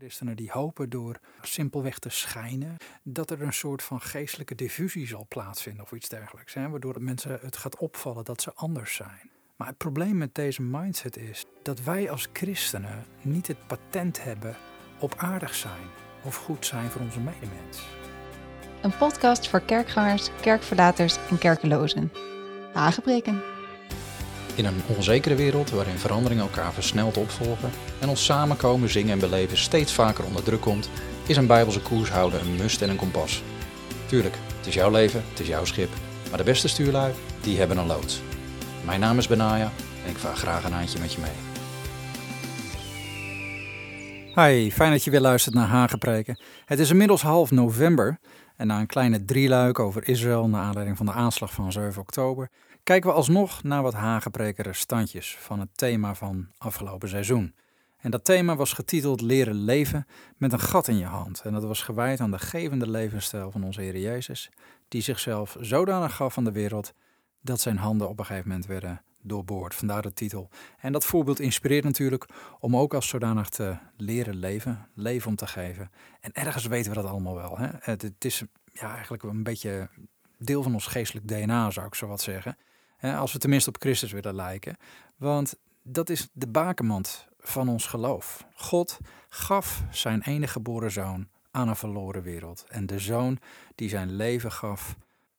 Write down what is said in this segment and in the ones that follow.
christenen die hopen door simpelweg te schijnen dat er een soort van geestelijke diffusie zal plaatsvinden of iets dergelijks. Hè? Waardoor mensen het gaat opvallen dat ze anders zijn. Maar het probleem met deze mindset is dat wij als christenen niet het patent hebben op aardig zijn of goed zijn voor onze medemens. Een podcast voor kerkgangers, kerkverlaters en kerkelozen. Hagebreken. In een onzekere wereld waarin veranderingen elkaar versneld opvolgen en ons samenkomen, zingen en beleven steeds vaker onder druk komt, is een bijbelse koers houden een must en een kompas. Tuurlijk, het is jouw leven, het is jouw schip, maar de beste stuurlui, die hebben een loods. Mijn naam is Benaya en ik vaar graag een handje met je mee. Hi, fijn dat je weer luistert naar Hagepreken. Het is inmiddels half november en na een kleine drieluik over Israël naar aanleiding van de aanslag van 7 oktober, kijken we alsnog naar wat Hagepreken restantjes van het thema van afgelopen seizoen. En dat thema was getiteld Leren leven met een gat in je hand. En dat was gewijd aan de gevende levensstijl van onze Heer Jezus, die zichzelf zodanig gaf aan de wereld dat zijn handen op een gegeven moment werden doorboord. Vandaar de titel. En dat voorbeeld inspireert natuurlijk om ook als zodanig te leren leven, leven om te geven. En ergens weten we dat allemaal wel. Hè? Het, het is ja, eigenlijk een beetje deel van ons geestelijk DNA, zou ik zo wat zeggen. Als we tenminste op Christus willen lijken. Want dat is de bakenmand van ons geloof. God gaf zijn enige geboren zoon aan een verloren wereld. En de zoon die zijn leven gaf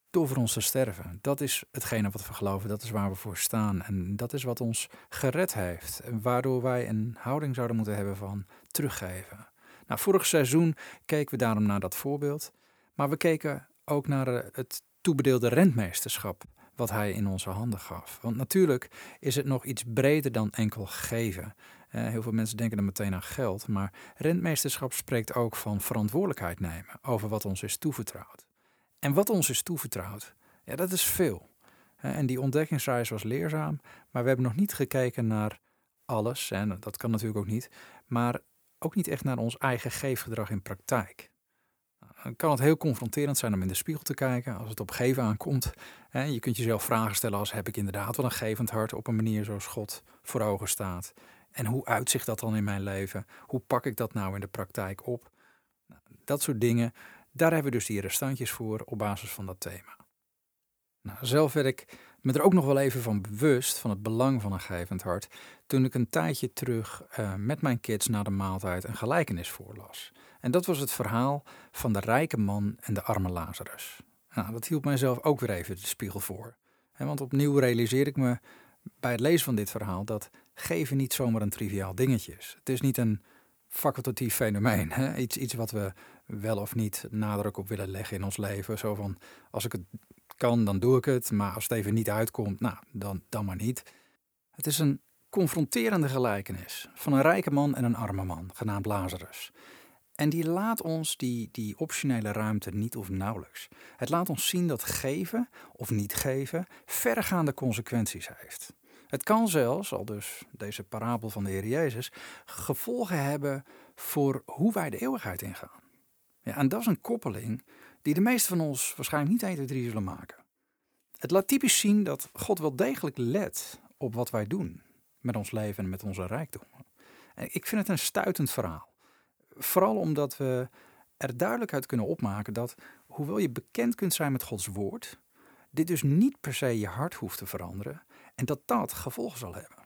door voor ons te sterven. Dat is hetgene wat we geloven, dat is waar we voor staan. En dat is wat ons gered heeft. Waardoor wij een houding zouden moeten hebben van teruggeven. Nou, vorig seizoen keken we daarom naar dat voorbeeld. Maar we keken ook naar het toebedeelde rentmeesterschap wat hij in onze handen gaf. Want natuurlijk is het nog iets breder dan enkel geven. Uh, heel veel mensen denken dan meteen aan geld, maar rentmeesterschap spreekt ook van verantwoordelijkheid nemen over wat ons is toevertrouwd. En wat ons is toevertrouwd, ja, dat is veel. En die ontdekkingsreis was leerzaam, maar we hebben nog niet gekeken naar alles, en dat kan natuurlijk ook niet, maar ook niet echt naar ons eigen geefgedrag in praktijk. Dan kan het heel confronterend zijn om in de spiegel te kijken als het op geven aankomt. Je kunt jezelf vragen stellen als heb ik inderdaad wel een gevend hart op een manier zoals God voor ogen staat. En hoe uitzicht dat dan in mijn leven? Hoe pak ik dat nou in de praktijk op? Nou, dat soort dingen, daar hebben we dus die restantjes voor op basis van dat thema. Nou, zelf werd ik me er ook nog wel even van bewust van het belang van een gevend hart toen ik een tijdje terug uh, met mijn kids na de maaltijd een gelijkenis voorlas. En dat was het verhaal van de rijke man en de arme Lazarus. Nou, dat hield mijzelf ook weer even de spiegel voor. want opnieuw realiseer ik me bij het lezen van dit verhaal dat geven niet zomaar een triviaal dingetje is. Het is niet een facultatief fenomeen. Hè? Iets, iets wat we wel of niet nadruk op willen leggen in ons leven. Zo van, als ik het kan, dan doe ik het. Maar als het even niet uitkomt, nou, dan, dan maar niet. Het is een confronterende gelijkenis van een rijke man en een arme man, genaamd Lazarus. En die laat ons die, die optionele ruimte niet of nauwelijks. Het laat ons zien dat geven of niet geven verregaande consequenties heeft. Het kan zelfs, al dus deze parabel van de Heer Jezus, gevolgen hebben voor hoe wij de eeuwigheid ingaan. Ja, en dat is een koppeling die de meesten van ons waarschijnlijk niet 1, 2, 3 zullen maken. Het laat typisch zien dat God wel degelijk let op wat wij doen met ons leven en met onze rijkdom. En ik vind het een stuitend verhaal. Vooral omdat we er duidelijk uit kunnen opmaken dat, hoewel je bekend kunt zijn met Gods woord, dit dus niet per se je hart hoeft te veranderen en dat dat gevolgen zal hebben.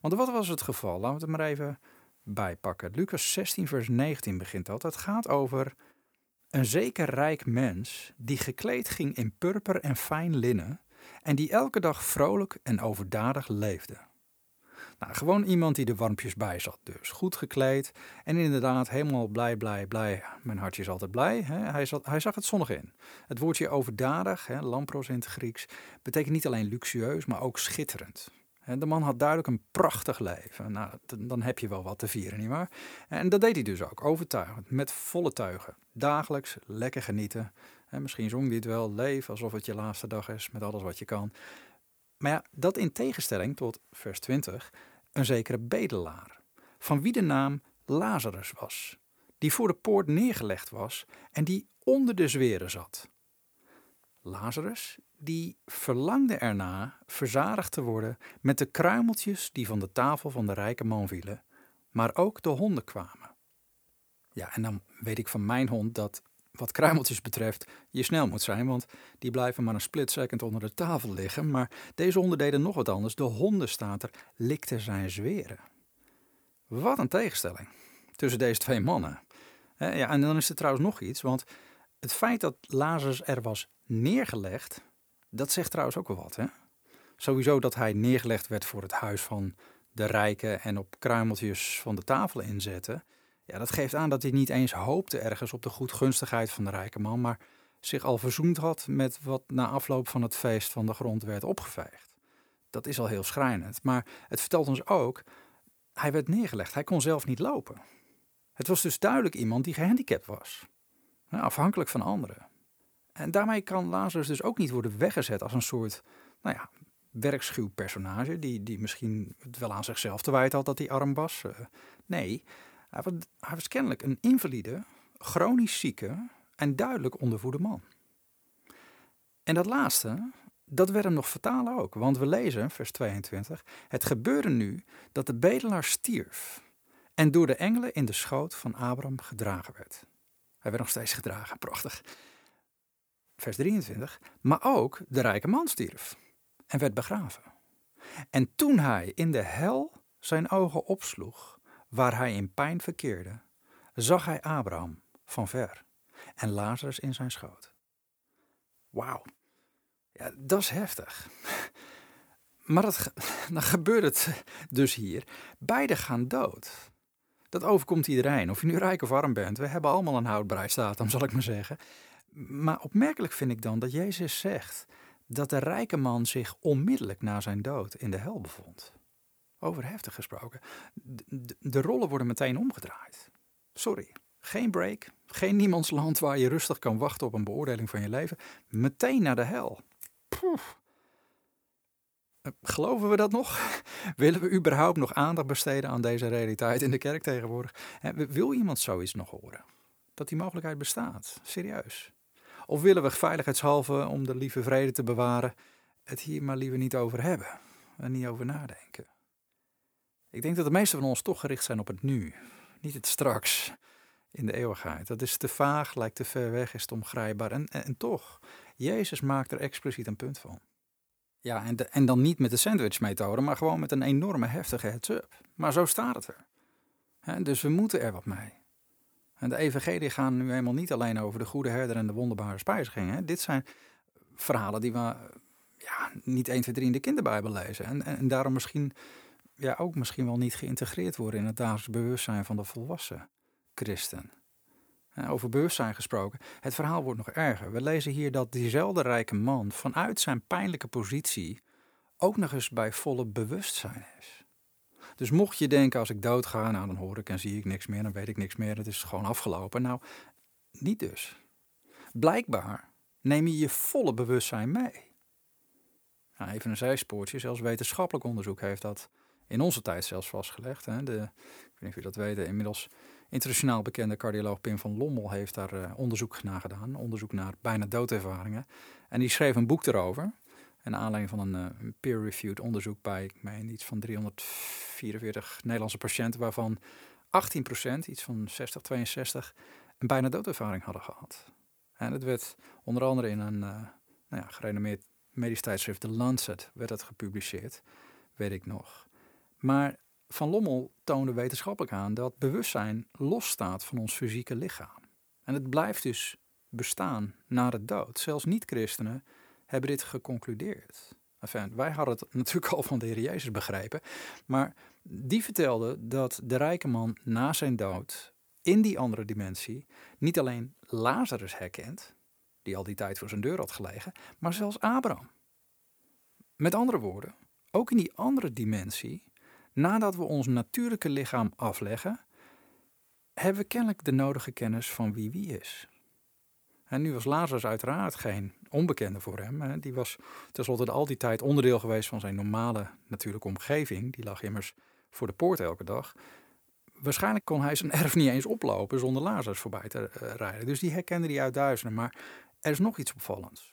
Want wat was het geval? Laten we het maar even bijpakken. Lucas 16, vers 19 begint dat. Het gaat over een zeker rijk mens die gekleed ging in purper en fijn linnen en die elke dag vrolijk en overdadig leefde. Nou, gewoon iemand die er warmpjes bij zat. Dus goed gekleed en inderdaad helemaal blij, blij, blij. Mijn hartje is altijd blij. Hè? Hij, hij zag het zonnig in. Het woordje overdadig, hè, lampros in het Grieks, betekent niet alleen luxueus, maar ook schitterend. De man had duidelijk een prachtig leven. Nou, dan heb je wel wat te vieren, nietwaar? En dat deed hij dus ook, overtuigend, met volle tuigen. Dagelijks lekker genieten. En misschien zong hij het wel, leef alsof het je laatste dag is, met alles wat je kan. Maar ja, dat in tegenstelling tot vers 20, een zekere bedelaar, van wie de naam Lazarus was, die voor de poort neergelegd was en die onder de zweren zat. Lazarus, die verlangde erna verzadigd te worden met de kruimeltjes die van de tafel van de rijke man vielen, maar ook de honden kwamen. Ja, en dan weet ik van mijn hond dat wat kruimeltjes betreft je snel moet zijn, want die blijven maar een split second onder de tafel liggen. Maar deze honden nog wat anders. De hondenstater likte zijn zweren. Wat een tegenstelling tussen deze twee mannen. Ja, en dan is er trouwens nog iets, want het feit dat Lazarus er was neergelegd, dat zegt trouwens ook wel wat. Hè? Sowieso dat hij neergelegd werd voor het huis van de rijken en op kruimeltjes van de tafel inzetten. Ja, dat geeft aan dat hij niet eens hoopte ergens op de goedgunstigheid van de rijke man, maar zich al verzoend had met wat na afloop van het feest van de grond werd opgeveegd. Dat is al heel schrijnend. Maar het vertelt ons ook, hij werd neergelegd. Hij kon zelf niet lopen. Het was dus duidelijk iemand die gehandicapt was. Afhankelijk van anderen. En daarmee kan Lazarus dus ook niet worden weggezet als een soort, nou ja, werkschuw personage. Die, die misschien het wel aan zichzelf te wijten had dat hij arm was. Eh, nee, hij was, kennelijk een invalide, chronisch zieke en duidelijk ondervoede man. En dat laatste, dat werd hem nog fatalen ook. Want we lezen, vers 22, het gebeurde nu dat de bedelaar stierf en door de engelen in de schoot van Abraham gedragen werd. Hij werd nog steeds gedragen, prachtig. Vers 23, maar ook de rijke man stierf en werd begraven. En toen hij in de hel zijn ogen opsloeg, waar hij in pijn verkeerde, zag hij Abraham van ver en Lazarus in zijn schoot. Wauw, ja, dat is heftig. Maar dat, dan gebeurt het dus hier. Beide gaan dood. Dat overkomt iedereen, of je nu rijk of arm bent. We hebben allemaal een houdbaarheidsdatum, zal ik maar zeggen. Maar opmerkelijk vind ik dan dat Jezus zegt dat de rijke man zich onmiddellijk na zijn dood in de hel bevond. Over heftig gesproken. De, rollen worden meteen omgedraaid. Sorry, geen break, geen niemandsland waar je rustig kan wachten op een beoordeling van je leven. Meteen naar de hel. Poef. Eh, geloven we dat nog? Willen we überhaupt nog aandacht besteden aan deze realiteit in de kerk tegenwoordig? Wil iemand zoiets nog horen? Dat die mogelijkheid bestaat? Serieus? Of willen we veiligheidshalve, om de lieve vrede te bewaren, het hier maar liever niet over hebben en niet over nadenken? Ik denk dat de meesten van ons toch gericht zijn op het nu, niet het straks, in de eeuwigheid. Dat is te vaag, lijkt te ver weg, is te ongrijpbaar. En, en, toch, Jezus maakt er expliciet een punt van. Ja, en, en dan niet met de sandwich-methode, maar gewoon met een enorme heftige heads-up. Maar zo staat het er. dus we moeten er wat mee. En de evangelie gaan nu helemaal niet alleen over de goede herder en de wonderbare spijzigingen. Dit zijn verhalen die we ja, niet 1, 2, 3 in de kinderbijbel lezen. En, en, daarom misschien ja, ook misschien wel niet geïntegreerd worden in het dagelijks bewustzijn van de volwassen christen. Over bewustzijn gesproken, het verhaal wordt nog erger. We lezen hier dat diezelfde rijke man vanuit zijn pijnlijke positie ook nog eens bij volle bewustzijn is. Dus mocht je denken, als ik doodga, nou dan hoor ik en zie ik niks meer, dan weet ik niks meer, het is gewoon afgelopen. Nou, niet dus. Blijkbaar neem je je volle bewustzijn mee. Nou, even een zijspoortje, zelfs wetenschappelijk onderzoek heeft dat in onze tijd zelfs vastgelegd. Hè. De, ik weet niet of je dat weet, inmiddels internationaal bekende cardioloog Pim van Lommel heeft daar uh, onderzoek naar gedaan. Onderzoek naar bijna doodervaringen. En die schreef een boek erover. En aanleiding van een uh, peer-reviewed onderzoek bij, ik meen, iets van 344 Nederlandse patiënten, waarvan 18%, iets van 60, 62, een bijna doodervaring hadden gehad. En het werd onder andere in een uh, nou ja, gerenommeerd medisch tijdschrift, The Lancet, werd het gepubliceerd, weet ik nog. Maar Van Lommel toonde wetenschappelijk aan dat bewustzijn losstaat van ons fysieke lichaam. En het blijft dus bestaan na de dood. Zelfs niet-christenen hebben dit geconcludeerd. Enfin, wij hadden het natuurlijk al van de Heer Jezus begrepen. Maar die vertelde dat de rijke man na zijn dood in die andere dimensie niet alleen Lazarus herkent, die al die tijd voor zijn deur had gelegen, maar zelfs Abraham. Met andere woorden, ook in die andere dimensie Nadat we ons natuurlijke lichaam afleggen, hebben we kennelijk de nodige kennis van wie wie is. En nu was Lazarus uiteraard geen onbekende voor hem. Die was tenslotte al die tijd onderdeel geweest van zijn normale natuurlijke omgeving. Die lag immers voor de poort elke dag. Waarschijnlijk kon hij zijn erf niet eens oplopen zonder Lazarus voorbij te eh, rijden. Dus die herkende hij uit duizenden. Maar er is nog iets opvallends.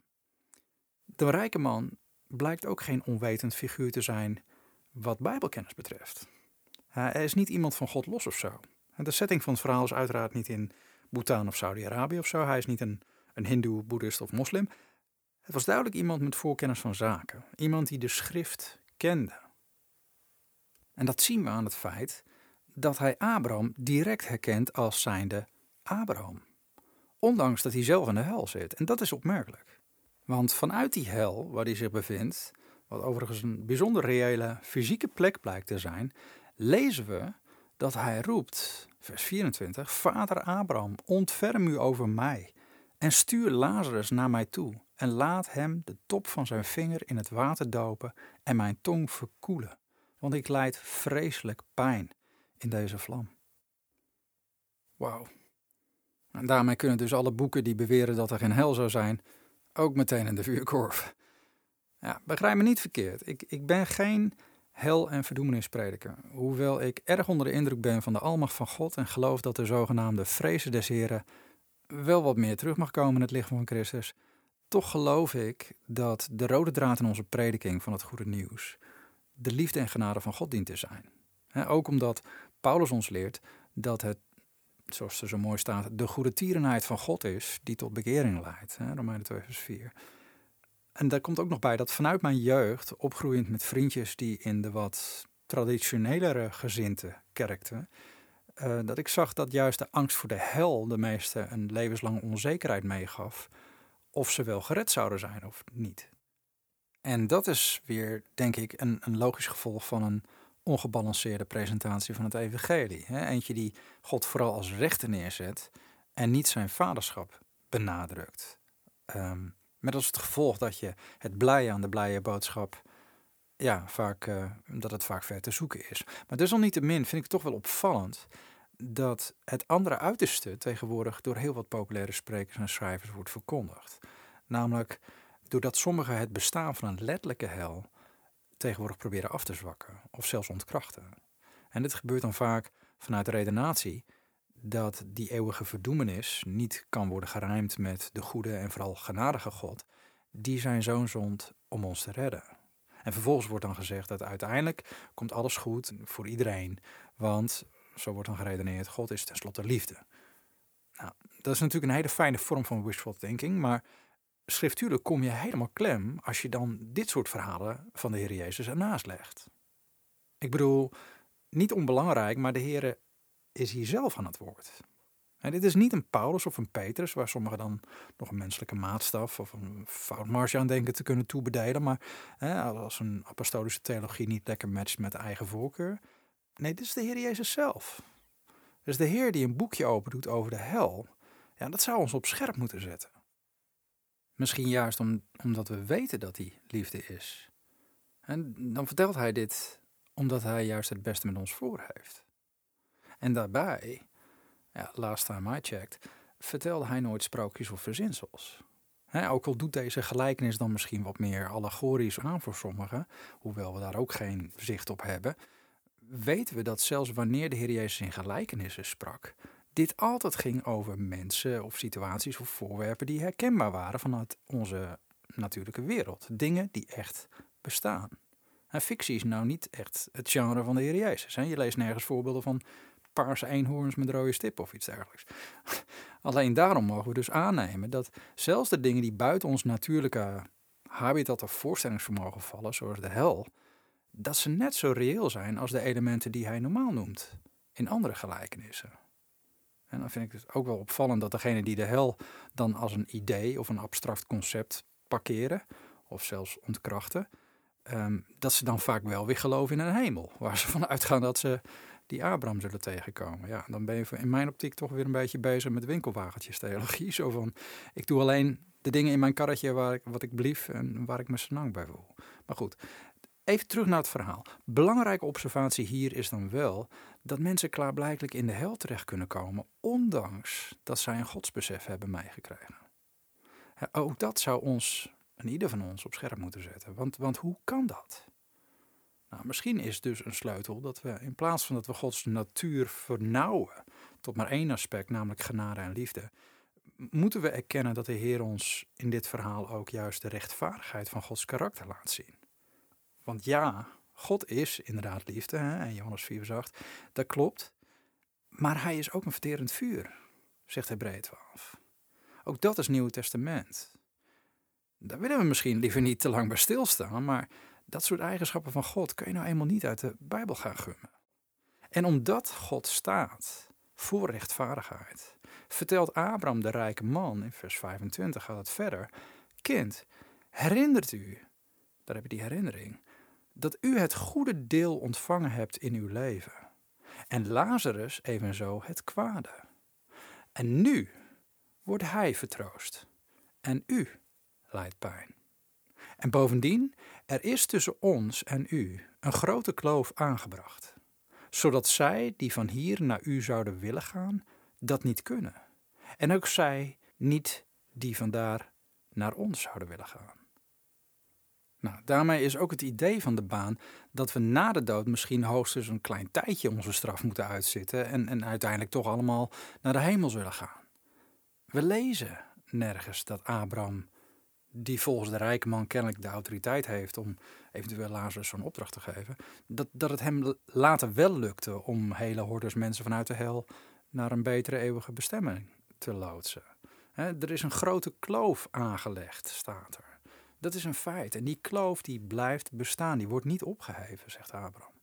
De rijke man blijkt ook geen onwetend figuur te zijn wat Bijbelkennis betreft. Hij is niet iemand van God los of zo. De setting van het verhaal is uiteraard niet in Bhutan of Saudi-Arabië of zo. Hij is niet een, een hindoe, boeddhist of moslim. Het was duidelijk iemand met voorkennis van zaken. Iemand die de schrift kende. En dat zien we aan het feit dat hij Abraham direct herkent als zijnde Abraham. Ondanks dat hij zelf in de hel zit. En dat is opmerkelijk. Want vanuit die hel waar hij zich bevindt, wat overigens een bijzonder reële fysieke plek blijkt te zijn, lezen we dat hij roept, vers 24, Vader Abraham, ontferm u over mij en stuur Lazarus naar mij toe en laat hem de top van zijn vinger in het water dopen en mijn tong verkoelen, want ik lijd vreselijk pijn in deze vlam. Wauw. En daarmee kunnen dus alle boeken die beweren dat er geen hel zou zijn, ook meteen in de vuurkorf. Ja, begrijp me niet verkeerd. Ik, ik ben geen hel- en verdoemenisprediker. Hoewel ik erg onder de indruk ben van de almacht van God en geloof dat de zogenaamde vrezen des Heren wel wat meer terug mag komen in het licht van Christus, toch geloof ik dat de rode draad in onze prediking van het goede nieuws de liefde en genade van God dient te zijn. ook omdat Paulus ons leert dat het, zoals er zo mooi staat, de goede tierenheid van God is die tot bekering leidt. Romeinen 2 vers 4. En daar komt ook nog bij dat vanuit mijn jeugd, opgroeiend met vriendjes die in de wat traditionelere gezinte kerkten, uh, dat ik zag dat juist de angst voor de hel de meesten een levenslange onzekerheid meegaf of ze wel gered zouden zijn of niet. En dat is weer, denk ik, een, een logisch gevolg van een ongebalanceerde presentatie van het evangelie. Hè? Eentje die God vooral als rechter neerzet en niet zijn vaderschap benadrukt. Um, met als het gevolg dat je het blije aan de blije boodschap, ja, vaak, uh, dat het vaak ver te zoeken is. Maar desalniettemin vind ik het toch wel opvallend dat het andere uiterste tegenwoordig door heel wat populaire sprekers en schrijvers wordt verkondigd. Namelijk doordat sommigen het bestaan van een letterlijke hel tegenwoordig proberen af te zwakken of zelfs ontkrachten. En dit gebeurt dan vaak vanuit de redenatie dat die eeuwige verdoemenis niet kan worden gerijmd met de goede en vooral genadige God, die zijn zoon zond om ons te redden. En vervolgens wordt dan gezegd dat uiteindelijk komt alles goed voor iedereen, want zo wordt dan geredeneerd, God is tenslotte liefde. Nou, dat is natuurlijk een hele fijne vorm van wishful thinking, maar schriftuurlijk kom je helemaal klem als je dan dit soort verhalen van de Heer Jezus ernaast legt. Ik bedoel, niet onbelangrijk, maar de Heer is hier zelf aan het woord. En dit is niet een Paulus of een Petrus, waar sommigen dan nog een menselijke maatstaf of een foutmarge aan denken te kunnen toebedelen. Maar hè, als een apostolische theologie niet lekker matcht met eigen voorkeur. Nee, dit is de Heer Jezus zelf. Dus de Heer die een boekje open doet over de hel. Ja, dat zou ons op scherp moeten zetten. Misschien juist om, omdat we weten dat hij liefde is. En dan vertelt hij dit omdat hij juist het beste met ons voor heeft. En daarbij, ja, last time I checked, vertelde hij nooit sprookjes of verzinsels. ook al doet deze gelijkenis dan misschien wat meer allegorisch aan voor sommigen, hoewel we daar ook geen zicht op hebben, weten we dat zelfs wanneer de Heer Jezus in gelijkenissen sprak, dit altijd ging over mensen of situaties of voorwerpen die herkenbaar waren vanuit onze natuurlijke wereld. Dingen die echt bestaan. En fictie is nou niet echt het genre van de Heer Jezus. Je leest nergens voorbeelden van paarse eenhoorns met rode stip of iets dergelijks. Alleen daarom mogen we dus aannemen dat zelfs de dingen die buiten ons natuurlijke habitat of voorstellingsvermogen vallen, zoals de hel, dat ze net zo reëel zijn als de elementen die hij normaal noemt in andere gelijkenissen. En dan vind ik het ook wel opvallend dat degene die de hel dan als een idee of een abstract concept parkeren, of zelfs ontkrachten, um, dat ze dan vaak wel weer geloven in een hemel, waar ze van uitgaan dat ze die Abraham zullen tegenkomen. Ja, dan ben je in mijn optiek toch weer een beetje bezig met winkelwagentjes theologie. Zo van, ik doe alleen de dingen in mijn karretje waar wat ik blief en waar ik me senang bij voel. Maar goed, even terug naar het verhaal. Belangrijke observatie hier is dan wel dat mensen klaarblijkelijk in de hel terecht kunnen komen, ondanks dat zij een godsbesef hebben meegekregen. Ook dat zou ons, en ieder van ons, op scherp moeten zetten. Want, want hoe kan dat? Nou, misschien is dus een sleutel dat we in plaats van dat we Gods natuur vernauwen tot maar één aspect, namelijk genade en liefde, moeten we erkennen dat de Heer ons in dit verhaal ook juist de rechtvaardigheid van Gods karakter laat zien. Want ja, God is inderdaad liefde, hè, en Johannes 4 zegt, dat klopt. Maar hij is ook een verterend vuur, zegt Hebreeën 12. Ook dat is Nieuw Testament. Daar willen we misschien liever niet te lang bij stilstaan, maar dat soort eigenschappen van God kun je nou eenmaal niet uit de Bijbel gaan gummen. En omdat God staat voor rechtvaardigheid, vertelt Abraham de rijke man, in vers 25 gaat het verder, kind, herinnert u, daar heb je die herinnering, dat u het goede deel ontvangen hebt in uw leven. En Lazarus evenzo het kwade. En nu wordt hij vertroost. En u lijdt pijn. En bovendien, er is tussen ons en u een grote kloof aangebracht, zodat zij die van hier naar u zouden willen gaan, dat niet kunnen. En ook zij niet die vandaar naar ons zouden willen gaan. Nou, daarmee is ook het idee van de baan dat we na de dood misschien hoogstens een klein tijdje onze straf moeten uitzitten en, en uiteindelijk toch allemaal naar de hemel zullen gaan. We lezen nergens dat Abraham, die volgens de rijke man kennelijk de autoriteit heeft om eventueel Lazarus zo'n opdracht te geven, dat, dat het hem later wel lukte om hele hordes mensen vanuit de hel naar een betere eeuwige bestemming te loodsen. er is een grote kloof aangelegd, staat er. Dat is een feit. En die kloof die blijft bestaan, die wordt niet opgeheven, zegt Abraham.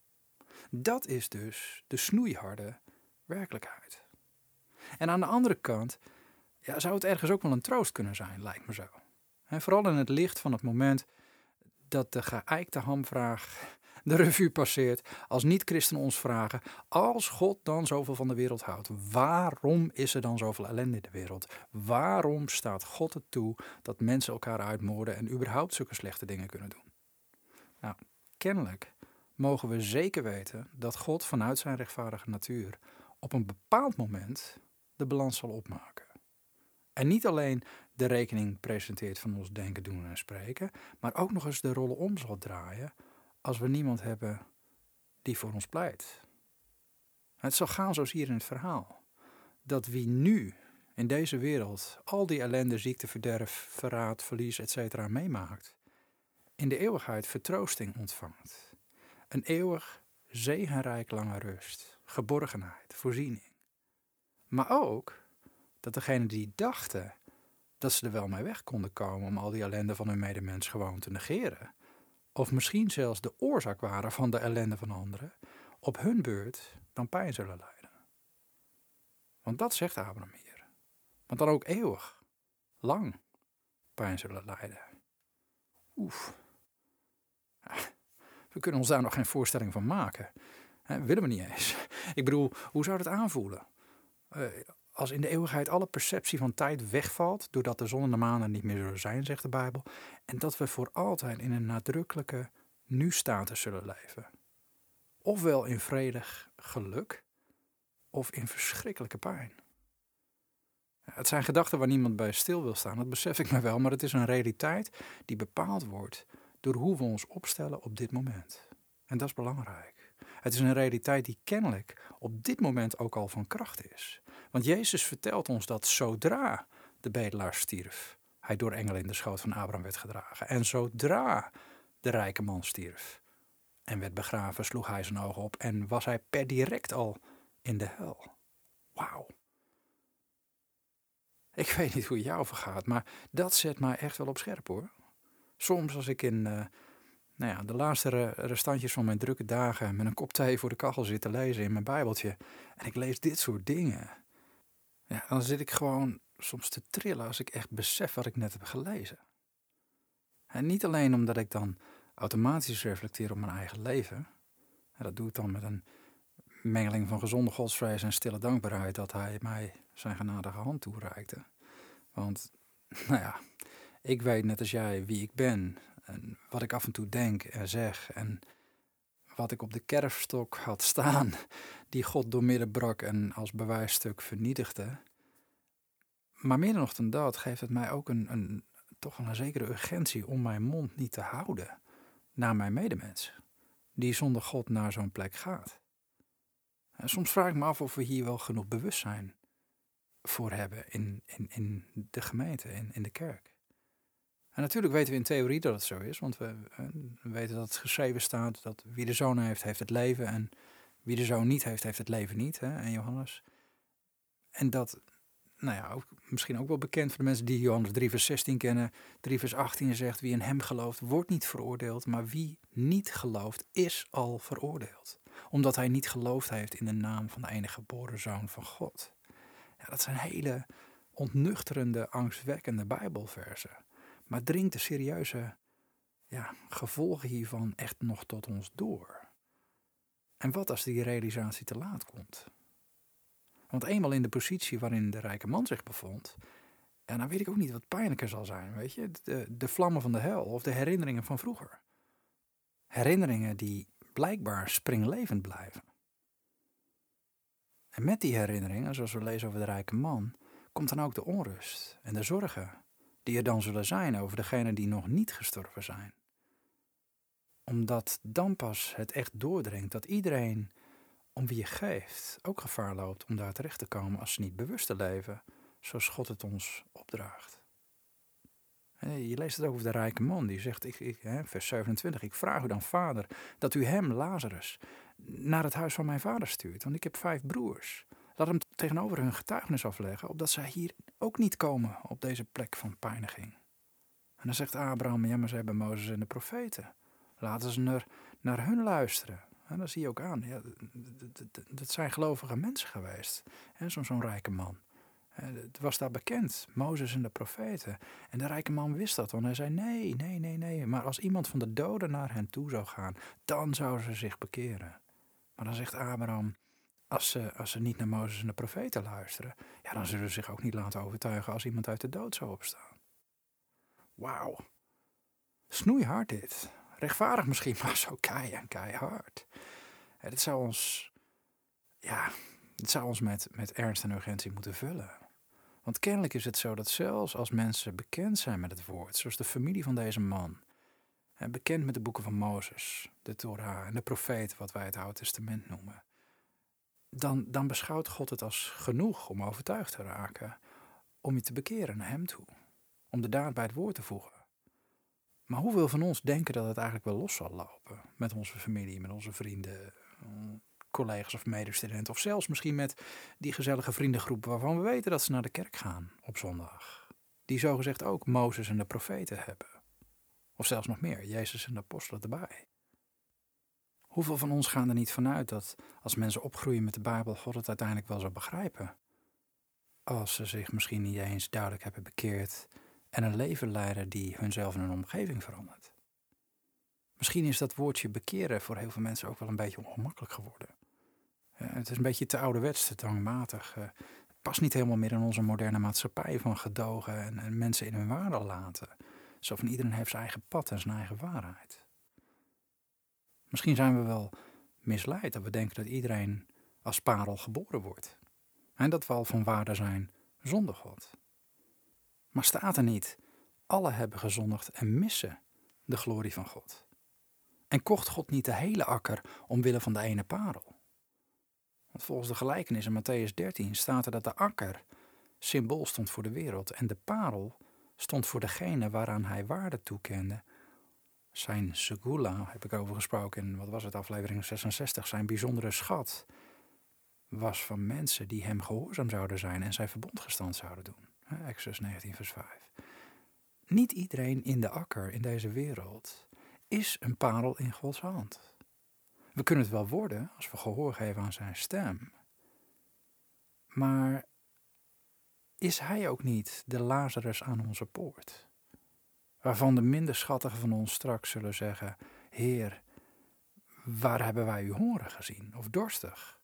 Dat is dus de snoeiharde werkelijkheid. En aan de andere kant ja, zou het ergens ook wel een troost kunnen zijn, lijkt me zo. En vooral in het licht van het moment dat de geëikte hamvraag de revue passeert als niet-christenen ons vragen: als God dan zoveel van de wereld houdt, waarom is er dan zoveel ellende in de wereld? Waarom staat God het toe dat mensen elkaar uitmoorden en überhaupt zulke slechte dingen kunnen doen? Nou, kennelijk mogen we zeker weten dat God vanuit zijn rechtvaardige natuur op een bepaald moment de balans zal opmaken. En niet alleen de rekening presenteert van ons denken, doen en spreken, maar ook nog eens de rollen om zal draaien als we niemand hebben die voor ons pleit. Het zal gaan zoals hier in het verhaal. Dat wie nu in deze wereld al die ellende, ziekte, verderf, verraad, verlies, etc. meemaakt, in de eeuwigheid vertroosting ontvangt. Een eeuwig zegenrijk lange rust, geborgenheid, voorziening. Maar ook dat degenen die dachten dat ze er wel mee weg konden komen om al die ellende van hun medemens gewoon te negeren, of misschien zelfs de oorzaak waren van de ellende van anderen, op hun beurt dan pijn zullen lijden. Want dat zegt Abraham hier. Want dan ook eeuwig, lang pijn zullen lijden. Oef. We kunnen ons daar nog geen voorstelling van maken. willen we niet eens. Ik bedoel, hoe zou dat aanvoelen? Uh, als in de eeuwigheid alle perceptie van tijd wegvalt, doordat de zon en de maan er niet meer zullen zijn, zegt de Bijbel, en dat we voor altijd in een nadrukkelijke nu-status zullen leven. Ofwel in vredig geluk, of in verschrikkelijke pijn. Het zijn gedachten waar niemand bij stil wil staan, dat besef ik me wel, maar het is een realiteit die bepaald wordt door hoe we ons opstellen op dit moment. En dat is belangrijk. Het is een realiteit die kennelijk op dit moment ook al van kracht is. Want Jezus vertelt ons dat zodra de bedelaar stierf, hij door engelen in de schoot van Abraham werd gedragen. En zodra de rijke man stierf en werd begraven, sloeg hij zijn ogen op en was hij per direct al in de hel. Wauw. Ik weet niet hoe het jou vergaat, maar dat zet mij echt wel op scherp hoor. Soms als ik in uh, nou ja, de laatste restantjes van mijn drukke dagen met een kop thee voor de kachel zit te lezen in mijn bijbeltje en ik lees dit soort dingen ja, dan zit ik gewoon soms te trillen als ik echt besef wat ik net heb gelezen. En niet alleen omdat ik dan automatisch reflecteer op mijn eigen leven. dat doe ik dan met een mengeling van gezonde godsvrees en stille dankbaarheid dat hij mij zijn genadige hand toereikte. Want, nou ja, ik weet net als jij wie ik ben en wat ik af en toe denk en zeg en wat ik op de kerfstok had staan, die God doormidden brak en als bewijsstuk vernietigde. Maar meer nog dan dat geeft het mij ook een, een, toch een zekere urgentie om mijn mond niet te houden naar mijn medemens, die zonder God naar zo'n plek gaat. En soms vraag ik me af of we hier wel genoeg bewustzijn voor hebben in, in, in de gemeente, in, in de kerk. En natuurlijk weten we in theorie dat het zo is, want we, weten dat het geschreven staat dat wie de zoon heeft, heeft het leven en Wie de zoon niet heeft, heeft het leven niet, hè, en Johannes. En dat, nou ja, misschien ook wel bekend voor de mensen die Johannes 3 vers 16 kennen. 3 vers 18 zegt, wie in hem gelooft, wordt niet veroordeeld, maar wie niet gelooft, is al veroordeeld. Omdat hij niet geloofd heeft in de naam van de enige geboren zoon van God. Ja, dat zijn hele ontnuchterende, angstwekkende bijbelversen. Maar dringt de serieuze ja, gevolgen hiervan echt nog tot ons door? En wat als die realisatie te laat komt? Want eenmaal in de positie waarin de rijke man zich bevond, en dan weet ik ook niet wat pijnlijker zal zijn, weet je, de, de vlammen van de hel of de herinneringen van vroeger. Herinneringen die blijkbaar springlevend blijven. En met die herinneringen, zoals we lezen over de rijke man, komt dan ook de onrust en de zorgen die er dan zullen zijn over degenen die nog niet gestorven zijn. Omdat dan pas het echt doordringt dat iedereen om wie je geeft ook gevaar loopt om daar terecht te komen als ze niet bewust te leven, zoals God het ons opdraagt. Je leest het ook over de rijke man, die zegt, ik, ik, vers 27, ik vraag u dan, vader, dat u hem, Lazarus, naar het huis van mijn vader stuurt, want ik heb vijf broers. Laat hem tegenover hun getuigenis afleggen, opdat zij hier ook niet komen op deze plek van pijniging. En dan zegt Abraham, ja, maar ze hebben Mozes en de profeten. Laten ze naar, naar hun luisteren. En dan zie je ook aan, ja, dat zijn gelovige mensen geweest. Zo'n zo'n rijke man. Het was daar bekend, Mozes en de profeten. En de rijke man wist dat, want hij zei: Nee, nee, nee, nee. Maar als iemand van de doden naar hen toe zou gaan, dan zouden ze zich bekeren. Maar dan zegt Abraham: als ze, als ze niet naar Mozes en de profeten luisteren, ja, dan zullen ze zich ook niet laten overtuigen als iemand uit de dood zou opstaan. Wauw. Snoeihard dit. Rechtvaardig misschien, maar zo keihard. Het zou ons, ja, het zou ons met, met ernst en urgentie moeten vullen. Want kennelijk is het zo dat zelfs als mensen bekend zijn met het woord, zoals de familie van deze man, bekend met de boeken van Mozes, de Torah en de profeten, wat wij het Oude Testament noemen, dan, dan beschouwt God het als genoeg om overtuigd te raken, om je te bekeren naar Hem toe, om de daad bij het woord te voegen. Maar hoeveel van ons denken dat het eigenlijk wel los zal lopen met onze familie, met onze vrienden, collega's of medestudenten, of zelfs misschien met die gezellige vriendengroep waarvan we weten dat ze naar de kerk gaan op zondag, die zogezegd ook Mozes en de profeten hebben, of zelfs nog meer, Jezus en de apostelen erbij. Hoeveel van ons gaan er niet vanuit dat als mensen opgroeien met de Bijbel, God het uiteindelijk wel zal begrijpen? Als ze zich misschien niet eens duidelijk hebben bekeerd en een leven leiden die hunzelf en hun omgeving verandert. Misschien is dat woordje bekeren voor heel veel mensen ook wel een beetje ongemakkelijk geworden. Het is een beetje te ouderwets, te dwangmatig. Het past niet helemaal meer in onze moderne maatschappij van gedogen en, en mensen in hun waarde laten. Zo van iedereen heeft zijn eigen pad en zijn eigen waarheid. Misschien zijn we wel misleid dat we denken dat iedereen als parel geboren wordt. En dat we al van waarde zijn zonder God. Maar staat er niet, alle hebben gezondigd en missen de glorie van God. En kocht God niet de hele akker omwille van de ene parel? Want volgens de gelijkenis in Matthäus 13 staat er dat de akker symbool stond voor de wereld en de parel stond voor degene waaraan hij waarde toekende zijn segula, heb ik over gesproken in, wat was het, aflevering 66, zijn bijzondere schat was van mensen die hem gehoorzaam zouden zijn en zijn verbondgestand zouden doen. Exodus 19, vers 5. Niet iedereen in de akker in deze wereld is een parel in Gods hand. We kunnen het wel worden als we gehoor geven aan zijn stem. Maar is hij ook niet de Lazarus aan onze poort? Waarvan de minder schattigen van ons straks zullen zeggen: Heer, waar hebben wij u hongerig gezien of dorstig?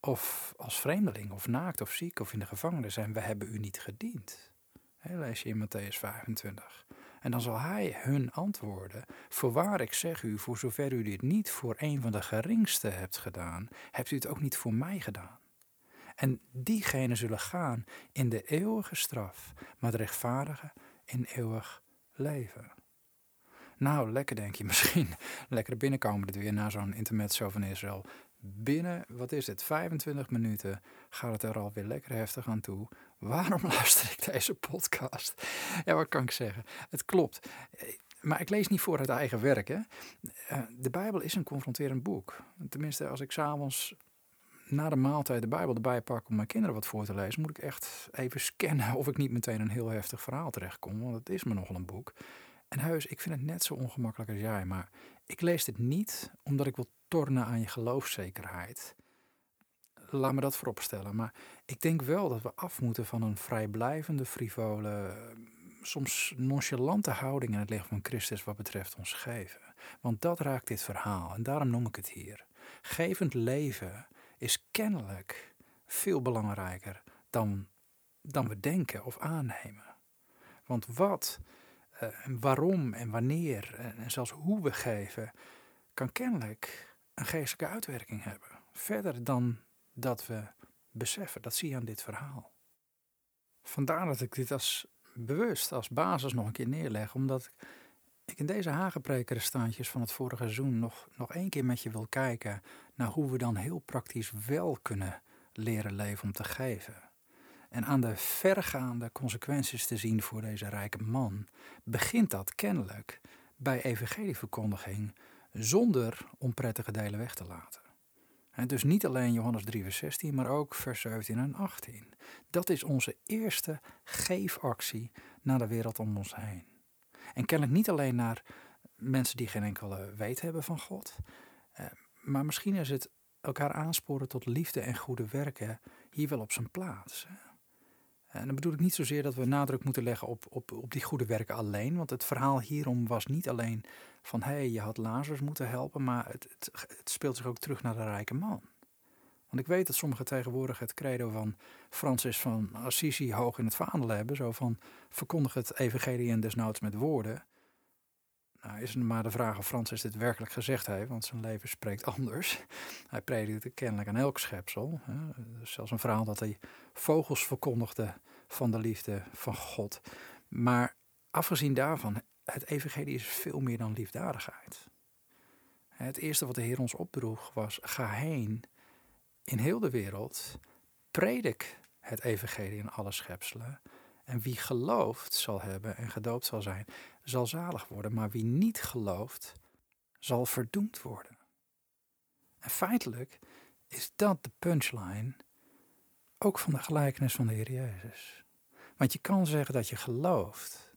Of als vreemdeling, of naakt, of ziek, of in de gevangenis en we hebben u niet gediend. Lees je in Matthäus 25. En dan zal hij hun antwoorden: Voorwaar, ik zeg u, voor zover u dit niet voor een van de geringste hebt gedaan, hebt u het ook niet voor mij gedaan. En diegenen zullen gaan in de eeuwige straf, maar de rechtvaardigen in eeuwig leven. Nou, lekker denk je misschien. Lekker binnenkomen dit weer na zo'n intermezzo van Israël. Binnen, wat is het, 25 minuten gaat het er alweer lekker heftig aan toe. Waarom luister ik deze podcast? Ja, wat kan ik zeggen? Het klopt. maar ik lees niet voor het eigen werk. Hè. Eh, de Bijbel is een confronterend boek. Tenminste, als ik s'avonds na de maaltijd de Bijbel erbij pak om mijn kinderen wat voor te lezen, moet ik echt even scannen of ik niet meteen een heel heftig verhaal terechtkom. Want het is me nogal een boek. En huis, ik vind het net zo ongemakkelijk als jij, maar ik lees dit niet omdat ik wil tornen aan je geloofszekerheid. Laat me dat vooropstellen. Maar ik denk wel dat we af moeten van een vrijblijvende, frivole, soms nonchalante houding in het licht van Christus wat betreft ons geven. Want dat raakt dit verhaal en daarom noem ik het hier. Gevend leven is kennelijk veel belangrijker dan, dan we denken of aannemen. Want wat, uh, waarom en wanneer en zelfs hoe we geven, kan kennelijk een geestelijke uitwerking hebben. Verder dan dat we beseffen. Dat zie je aan dit verhaal. Vandaar dat ik dit als bewust als basis nog een keer neerleg, omdat ik in deze hagenprekerstaantjes van het vorige seizoen nog, nog één keer met je wil kijken naar hoe we dan heel praktisch wel kunnen leren leven om te geven. En aan de vergaande consequenties te zien voor deze rijke man, begint dat kennelijk bij evangelieverkondiging zonder onprettige delen weg te laten. En dus niet alleen Johannes 3, vers 16, maar ook vers 17 en 18. Dat is onze eerste geefactie naar de wereld om ons heen. En kennelijk niet alleen naar mensen die geen enkele weet hebben van God, eh, maar misschien is het elkaar aansporen tot liefde en goede werken hier wel op zijn plaats. En dan bedoel ik niet zozeer dat we nadruk moeten leggen op, op, op die goede werken alleen. Want het verhaal hierom was niet alleen van hé, hey, je had Lazarus moeten helpen, maar het, het, het, speelt zich ook terug naar de rijke man. Want ik weet dat sommigen tegenwoordig het credo van Francis van Assisi hoog in het vaandel hebben. Zo van verkondig het evangelie en desnoods met woorden. Nou is het maar de vraag of Francis dit werkelijk gezegd heeft, want zijn leven spreekt anders. Hij predikte kennelijk aan elk schepsel. Zelfs een verhaal dat hij vogels verkondigde van de liefde van God. Maar afgezien daarvan, het evangelie is veel meer dan liefdadigheid. Het eerste wat de Heer ons opdroeg was: ga heen in heel de wereld, predik het evangelie in alle schepselen. En wie gelooft zal hebben en gedoopt zal zijn, zal zalig worden. Maar wie niet gelooft, zal verdoemd worden. En feitelijk is dat de punchline ook van de gelijkenis van de Heer Jezus. Want je kan zeggen dat je gelooft,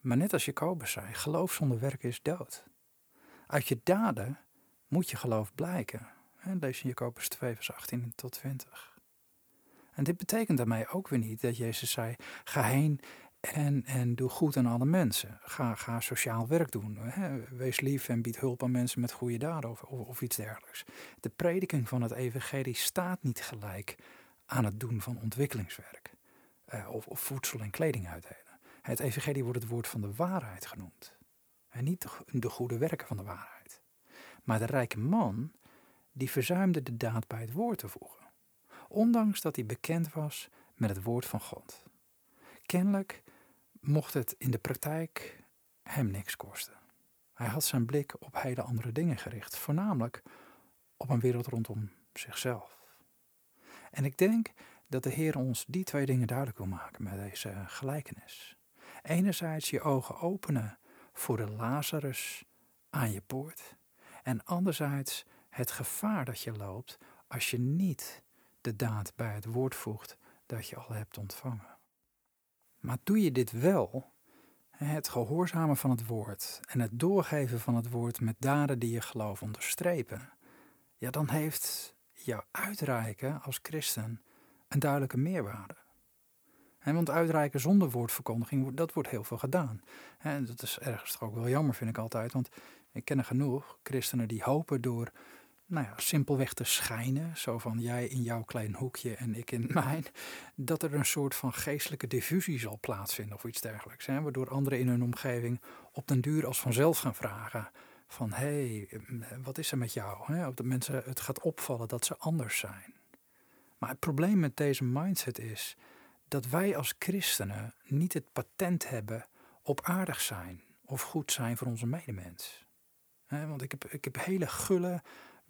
maar net als Jacobus zei, geloof zonder werken is dood. Uit je daden moet je geloof blijken. Lees in Jacobus 2, vers 18 tot 20. En dit betekent daarmee ook weer niet dat Jezus zei: ga heen en, en doe goed aan alle mensen. Ga, ga sociaal werk doen. Hè? Wees lief en bied hulp aan mensen met goede daden of, of, iets dergelijks. De prediking van het evangelie staat niet gelijk aan het doen van ontwikkelingswerk. Uh, of, of, voedsel en kleding uitdelen. Het evangelie wordt het woord van de waarheid genoemd. En niet de goede werken van de waarheid. Maar de rijke man, die verzuimde de daad bij het woord te voegen ondanks dat hij bekend was met het woord van God. Kennelijk mocht het in de praktijk hem niks kosten. Hij had zijn blik op hele andere dingen gericht, voornamelijk op een wereld rondom zichzelf. En ik denk dat de Heer ons die twee dingen duidelijk wil maken met deze gelijkenis. Enerzijds je ogen openen voor de Lazarus aan je poort, en anderzijds het gevaar dat je loopt als je niet de daad bij het woord voegt dat je al hebt ontvangen. Maar doe je dit wel, het gehoorzamen van het woord en het doorgeven van het woord met daden die je geloof onderstrepen, ja, dan heeft jouw uitreiken als christen een duidelijke meerwaarde. want uitreiken zonder woordverkondiging, dat wordt heel veel gedaan. En dat is ergens toch ook wel jammer, vind ik altijd. Want ik ken er genoeg christenen die hopen door nou ja, simpelweg te schijnen, zo van jij in jouw klein hoekje en ik in mijn, dat er een soort van geestelijke diffusie zal plaatsvinden of iets dergelijks. Waardoor anderen in hun omgeving op den duur als vanzelf gaan vragen van hé, hey, wat is er met jou? Hè, de mensen het gaat opvallen dat ze anders zijn. Maar het probleem met deze mindset is dat wij als christenen niet het patent hebben op aardig zijn of goed zijn voor onze medemens. want ik heb, ik heb hele gulle,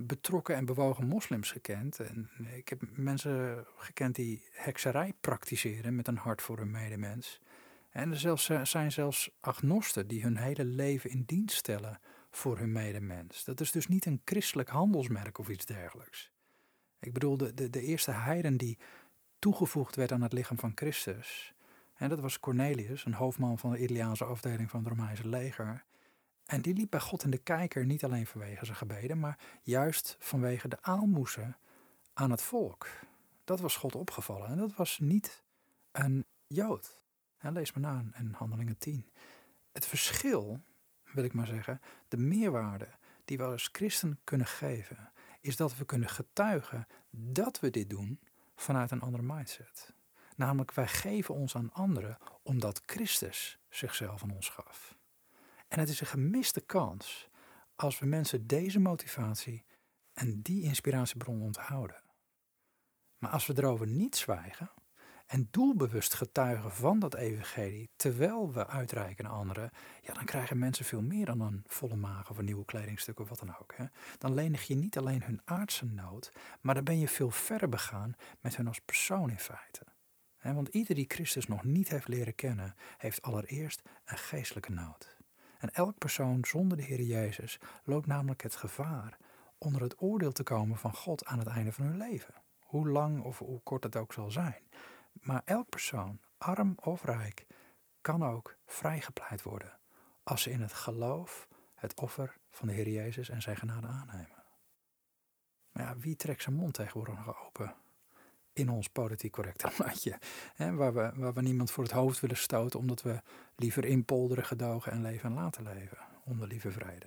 betrokken en bewogen moslims gekend. En ik heb mensen gekend die hekserij praktiseren met een hart voor hun medemens. En er zelfs, zijn zelfs agnosten die hun hele leven in dienst stellen voor hun medemens. Dat is dus niet een christelijk handelsmerk of iets dergelijks. Ik bedoel, de, de, de eerste heiden die toegevoegd werd aan het lichaam van Christus. En dat was Cornelius, een hoofdman van de Italiaanse afdeling van het Romeinse leger. En die liep bij God in de kijker niet alleen vanwege zijn gebeden, maar juist vanwege de aalmoezen aan het volk. Dat was God opgevallen. En dat was niet een Jood. lees maar na in Handelingen 10. Het verschil, wil ik maar zeggen, de meerwaarde die we als christen kunnen geven, is dat we kunnen getuigen dat we dit doen vanuit een andere mindset. Namelijk, wij geven ons aan anderen omdat Christus zichzelf aan ons gaf. En het is een gemiste kans als we mensen deze motivatie en die inspiratiebron onthouden. Maar als we erover niet zwijgen en doelbewust getuigen van dat evangelie terwijl we uitreiken aan anderen, ja, dan krijgen mensen veel meer dan een volle maag of een nieuwe kledingstuk of wat dan ook. Hè. Dan lenig je niet alleen hun aardse nood, maar dan ben je veel verder begaan met hun als persoon in feite. Want ieder die Christus nog niet heeft leren kennen, heeft allereerst een geestelijke nood. En elk persoon zonder de Heer Jezus loopt namelijk het gevaar onder het oordeel te komen van God aan het einde van hun leven. Hoe lang of hoe kort het ook zal zijn. Maar elk persoon, arm of rijk, kan ook vrijgepleit worden als ze in het geloof het offer van de Heer Jezus en zijn genade aannemen. Maar ja, wie trekt zijn mond tegenwoordig nog open in ons politiek correcte. Hè, waar, we, waar we niemand voor het hoofd willen stoten, omdat we liever inpolderen, gedogen en leven en laten leven. Onder lieve vrede.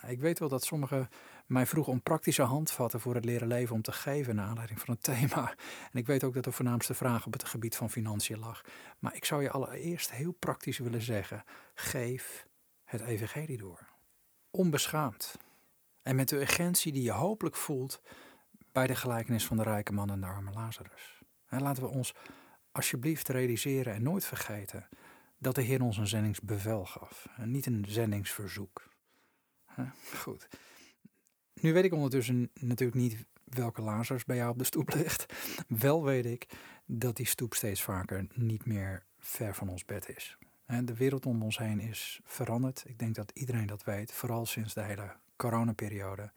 Nou, ik weet wel dat sommigen mij vroegen om praktische handvatten voor het leren leven om te geven naar aanleiding van het thema. En ik weet ook dat de voornaamste vraag op het gebied van financiën lag. Maar ik zou je allereerst heel praktisch willen zeggen: geef het evangelie door. Onbeschaamd. En met de urgentie die je hopelijk voelt bij de gelijkenis van de rijke man en de arme Lazarus. En laten we ons alsjeblieft realiseren en nooit vergeten dat de Heer ons een zendingsbevel gaf en niet een zendingsverzoek. Goed. Nu weet ik ondertussen natuurlijk niet welke Lazarus bij jou op de stoep ligt. Wel weet ik dat die stoep steeds vaker niet meer ver van ons bed is. De wereld om ons heen is veranderd. Ik denk dat iedereen dat weet, vooral sinds de hele coronaperiode.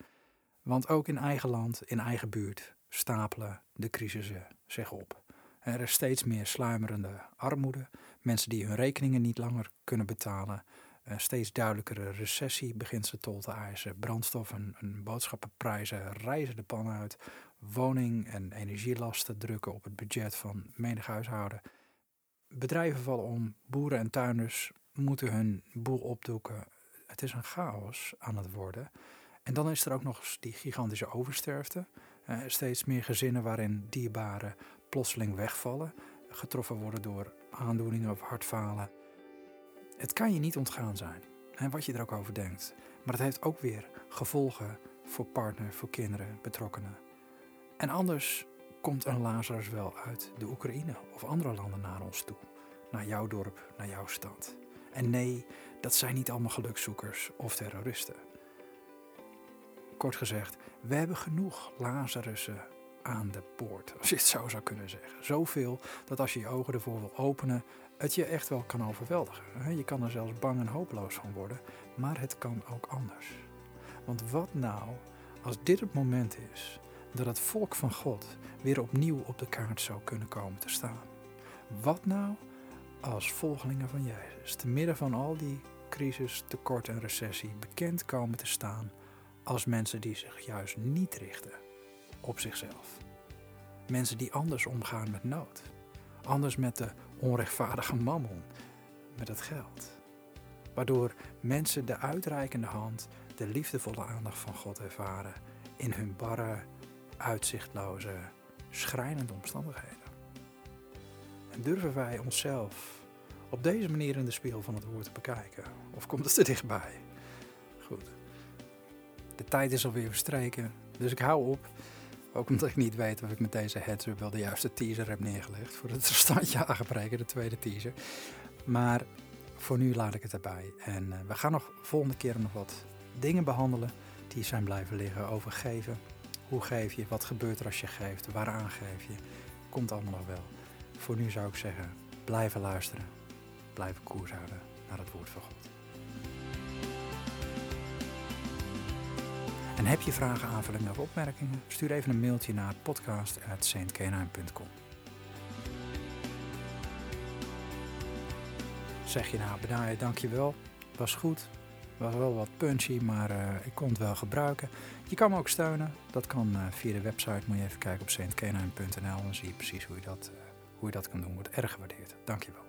Want ook in eigen land, in eigen buurt, stapelen de crisissen zich op. Er is steeds meer sluimerende armoede, mensen die hun rekeningen niet langer kunnen betalen, een steeds duidelijkere recessie begint ze tol te eisen, brandstof en, en boodschappenprijzen reizen de pan uit, woning- en energielasten drukken op het budget van menig huishouden. Bedrijven vallen om, boeren en tuinders moeten hun boel opdoeken. Het is een chaos aan het worden. En dan is er ook nog die gigantische oversterfte. Uh, steeds meer gezinnen waarin dierbaren plotseling wegvallen, getroffen worden door aandoeningen of hartfalen. Het kan je niet ontgaan zijn, wat je er ook over denkt. Maar het heeft ook weer gevolgen voor partner, voor kinderen, betrokkenen. En anders komt een Lazarus wel uit de Oekraïne of andere landen naar ons toe. Naar jouw dorp, naar jouw stad. En nee, dat zijn niet allemaal gelukzoekers of terroristen. Kort gezegd, we hebben genoeg Lazarussen aan de poort, als je het zo zou kunnen zeggen. Zoveel dat als je je ogen ervoor wil openen, het je echt wel kan overweldigen. Je kan er zelfs bang en hopeloos van worden, maar het kan ook anders. Want wat nou als dit het moment is dat het volk van God weer opnieuw op de kaart zou kunnen komen te staan? Wat nou als volgelingen van Jezus, te midden van al die crisis, tekort en recessie, bekend komen te staan als mensen die zich juist niet richten op zichzelf. Mensen die anders omgaan met nood. Anders met de onrechtvaardige mammon, met het geld. Waardoor mensen de uitreikende hand, de liefdevolle aandacht van God ervaren in hun barre, uitzichtloze, schrijnende omstandigheden. En durven wij onszelf op deze manier in de spiegel van het woord te bekijken? Of komt het er dichtbij? Goed. De tijd is alweer verstreken, dus ik hou op. Ook omdat ik niet weet of ik met deze heads-up wel de juiste teaser heb neergelegd voor het standje aangebreken, de tweede teaser. Maar voor nu laat ik het erbij. En uh, we gaan nog volgende keer nog wat dingen behandelen die zijn blijven liggen over geven. Hoe geef je? Wat gebeurt er als je geeft? Waaraan geef je? Komt allemaal nog wel. Voor nu zou ik zeggen, blijven luisteren, blijven koers houden naar het woord van God. En heb je vragen, aanvullingen of opmerkingen? Stuur even een mailtje naar podcast.saintkenaan.com. Zeg je nou, bedankt, dankjewel, was goed, was wel wat punchy, maar uh, ik kon het wel gebruiken. Je kan me ook steunen, dat kan uh, via de website, moet je even kijken op saintkenaan.nl, dan zie je precies hoe je dat, uh, hoe je dat kan doen, wordt erg gewaardeerd. Dankjewel.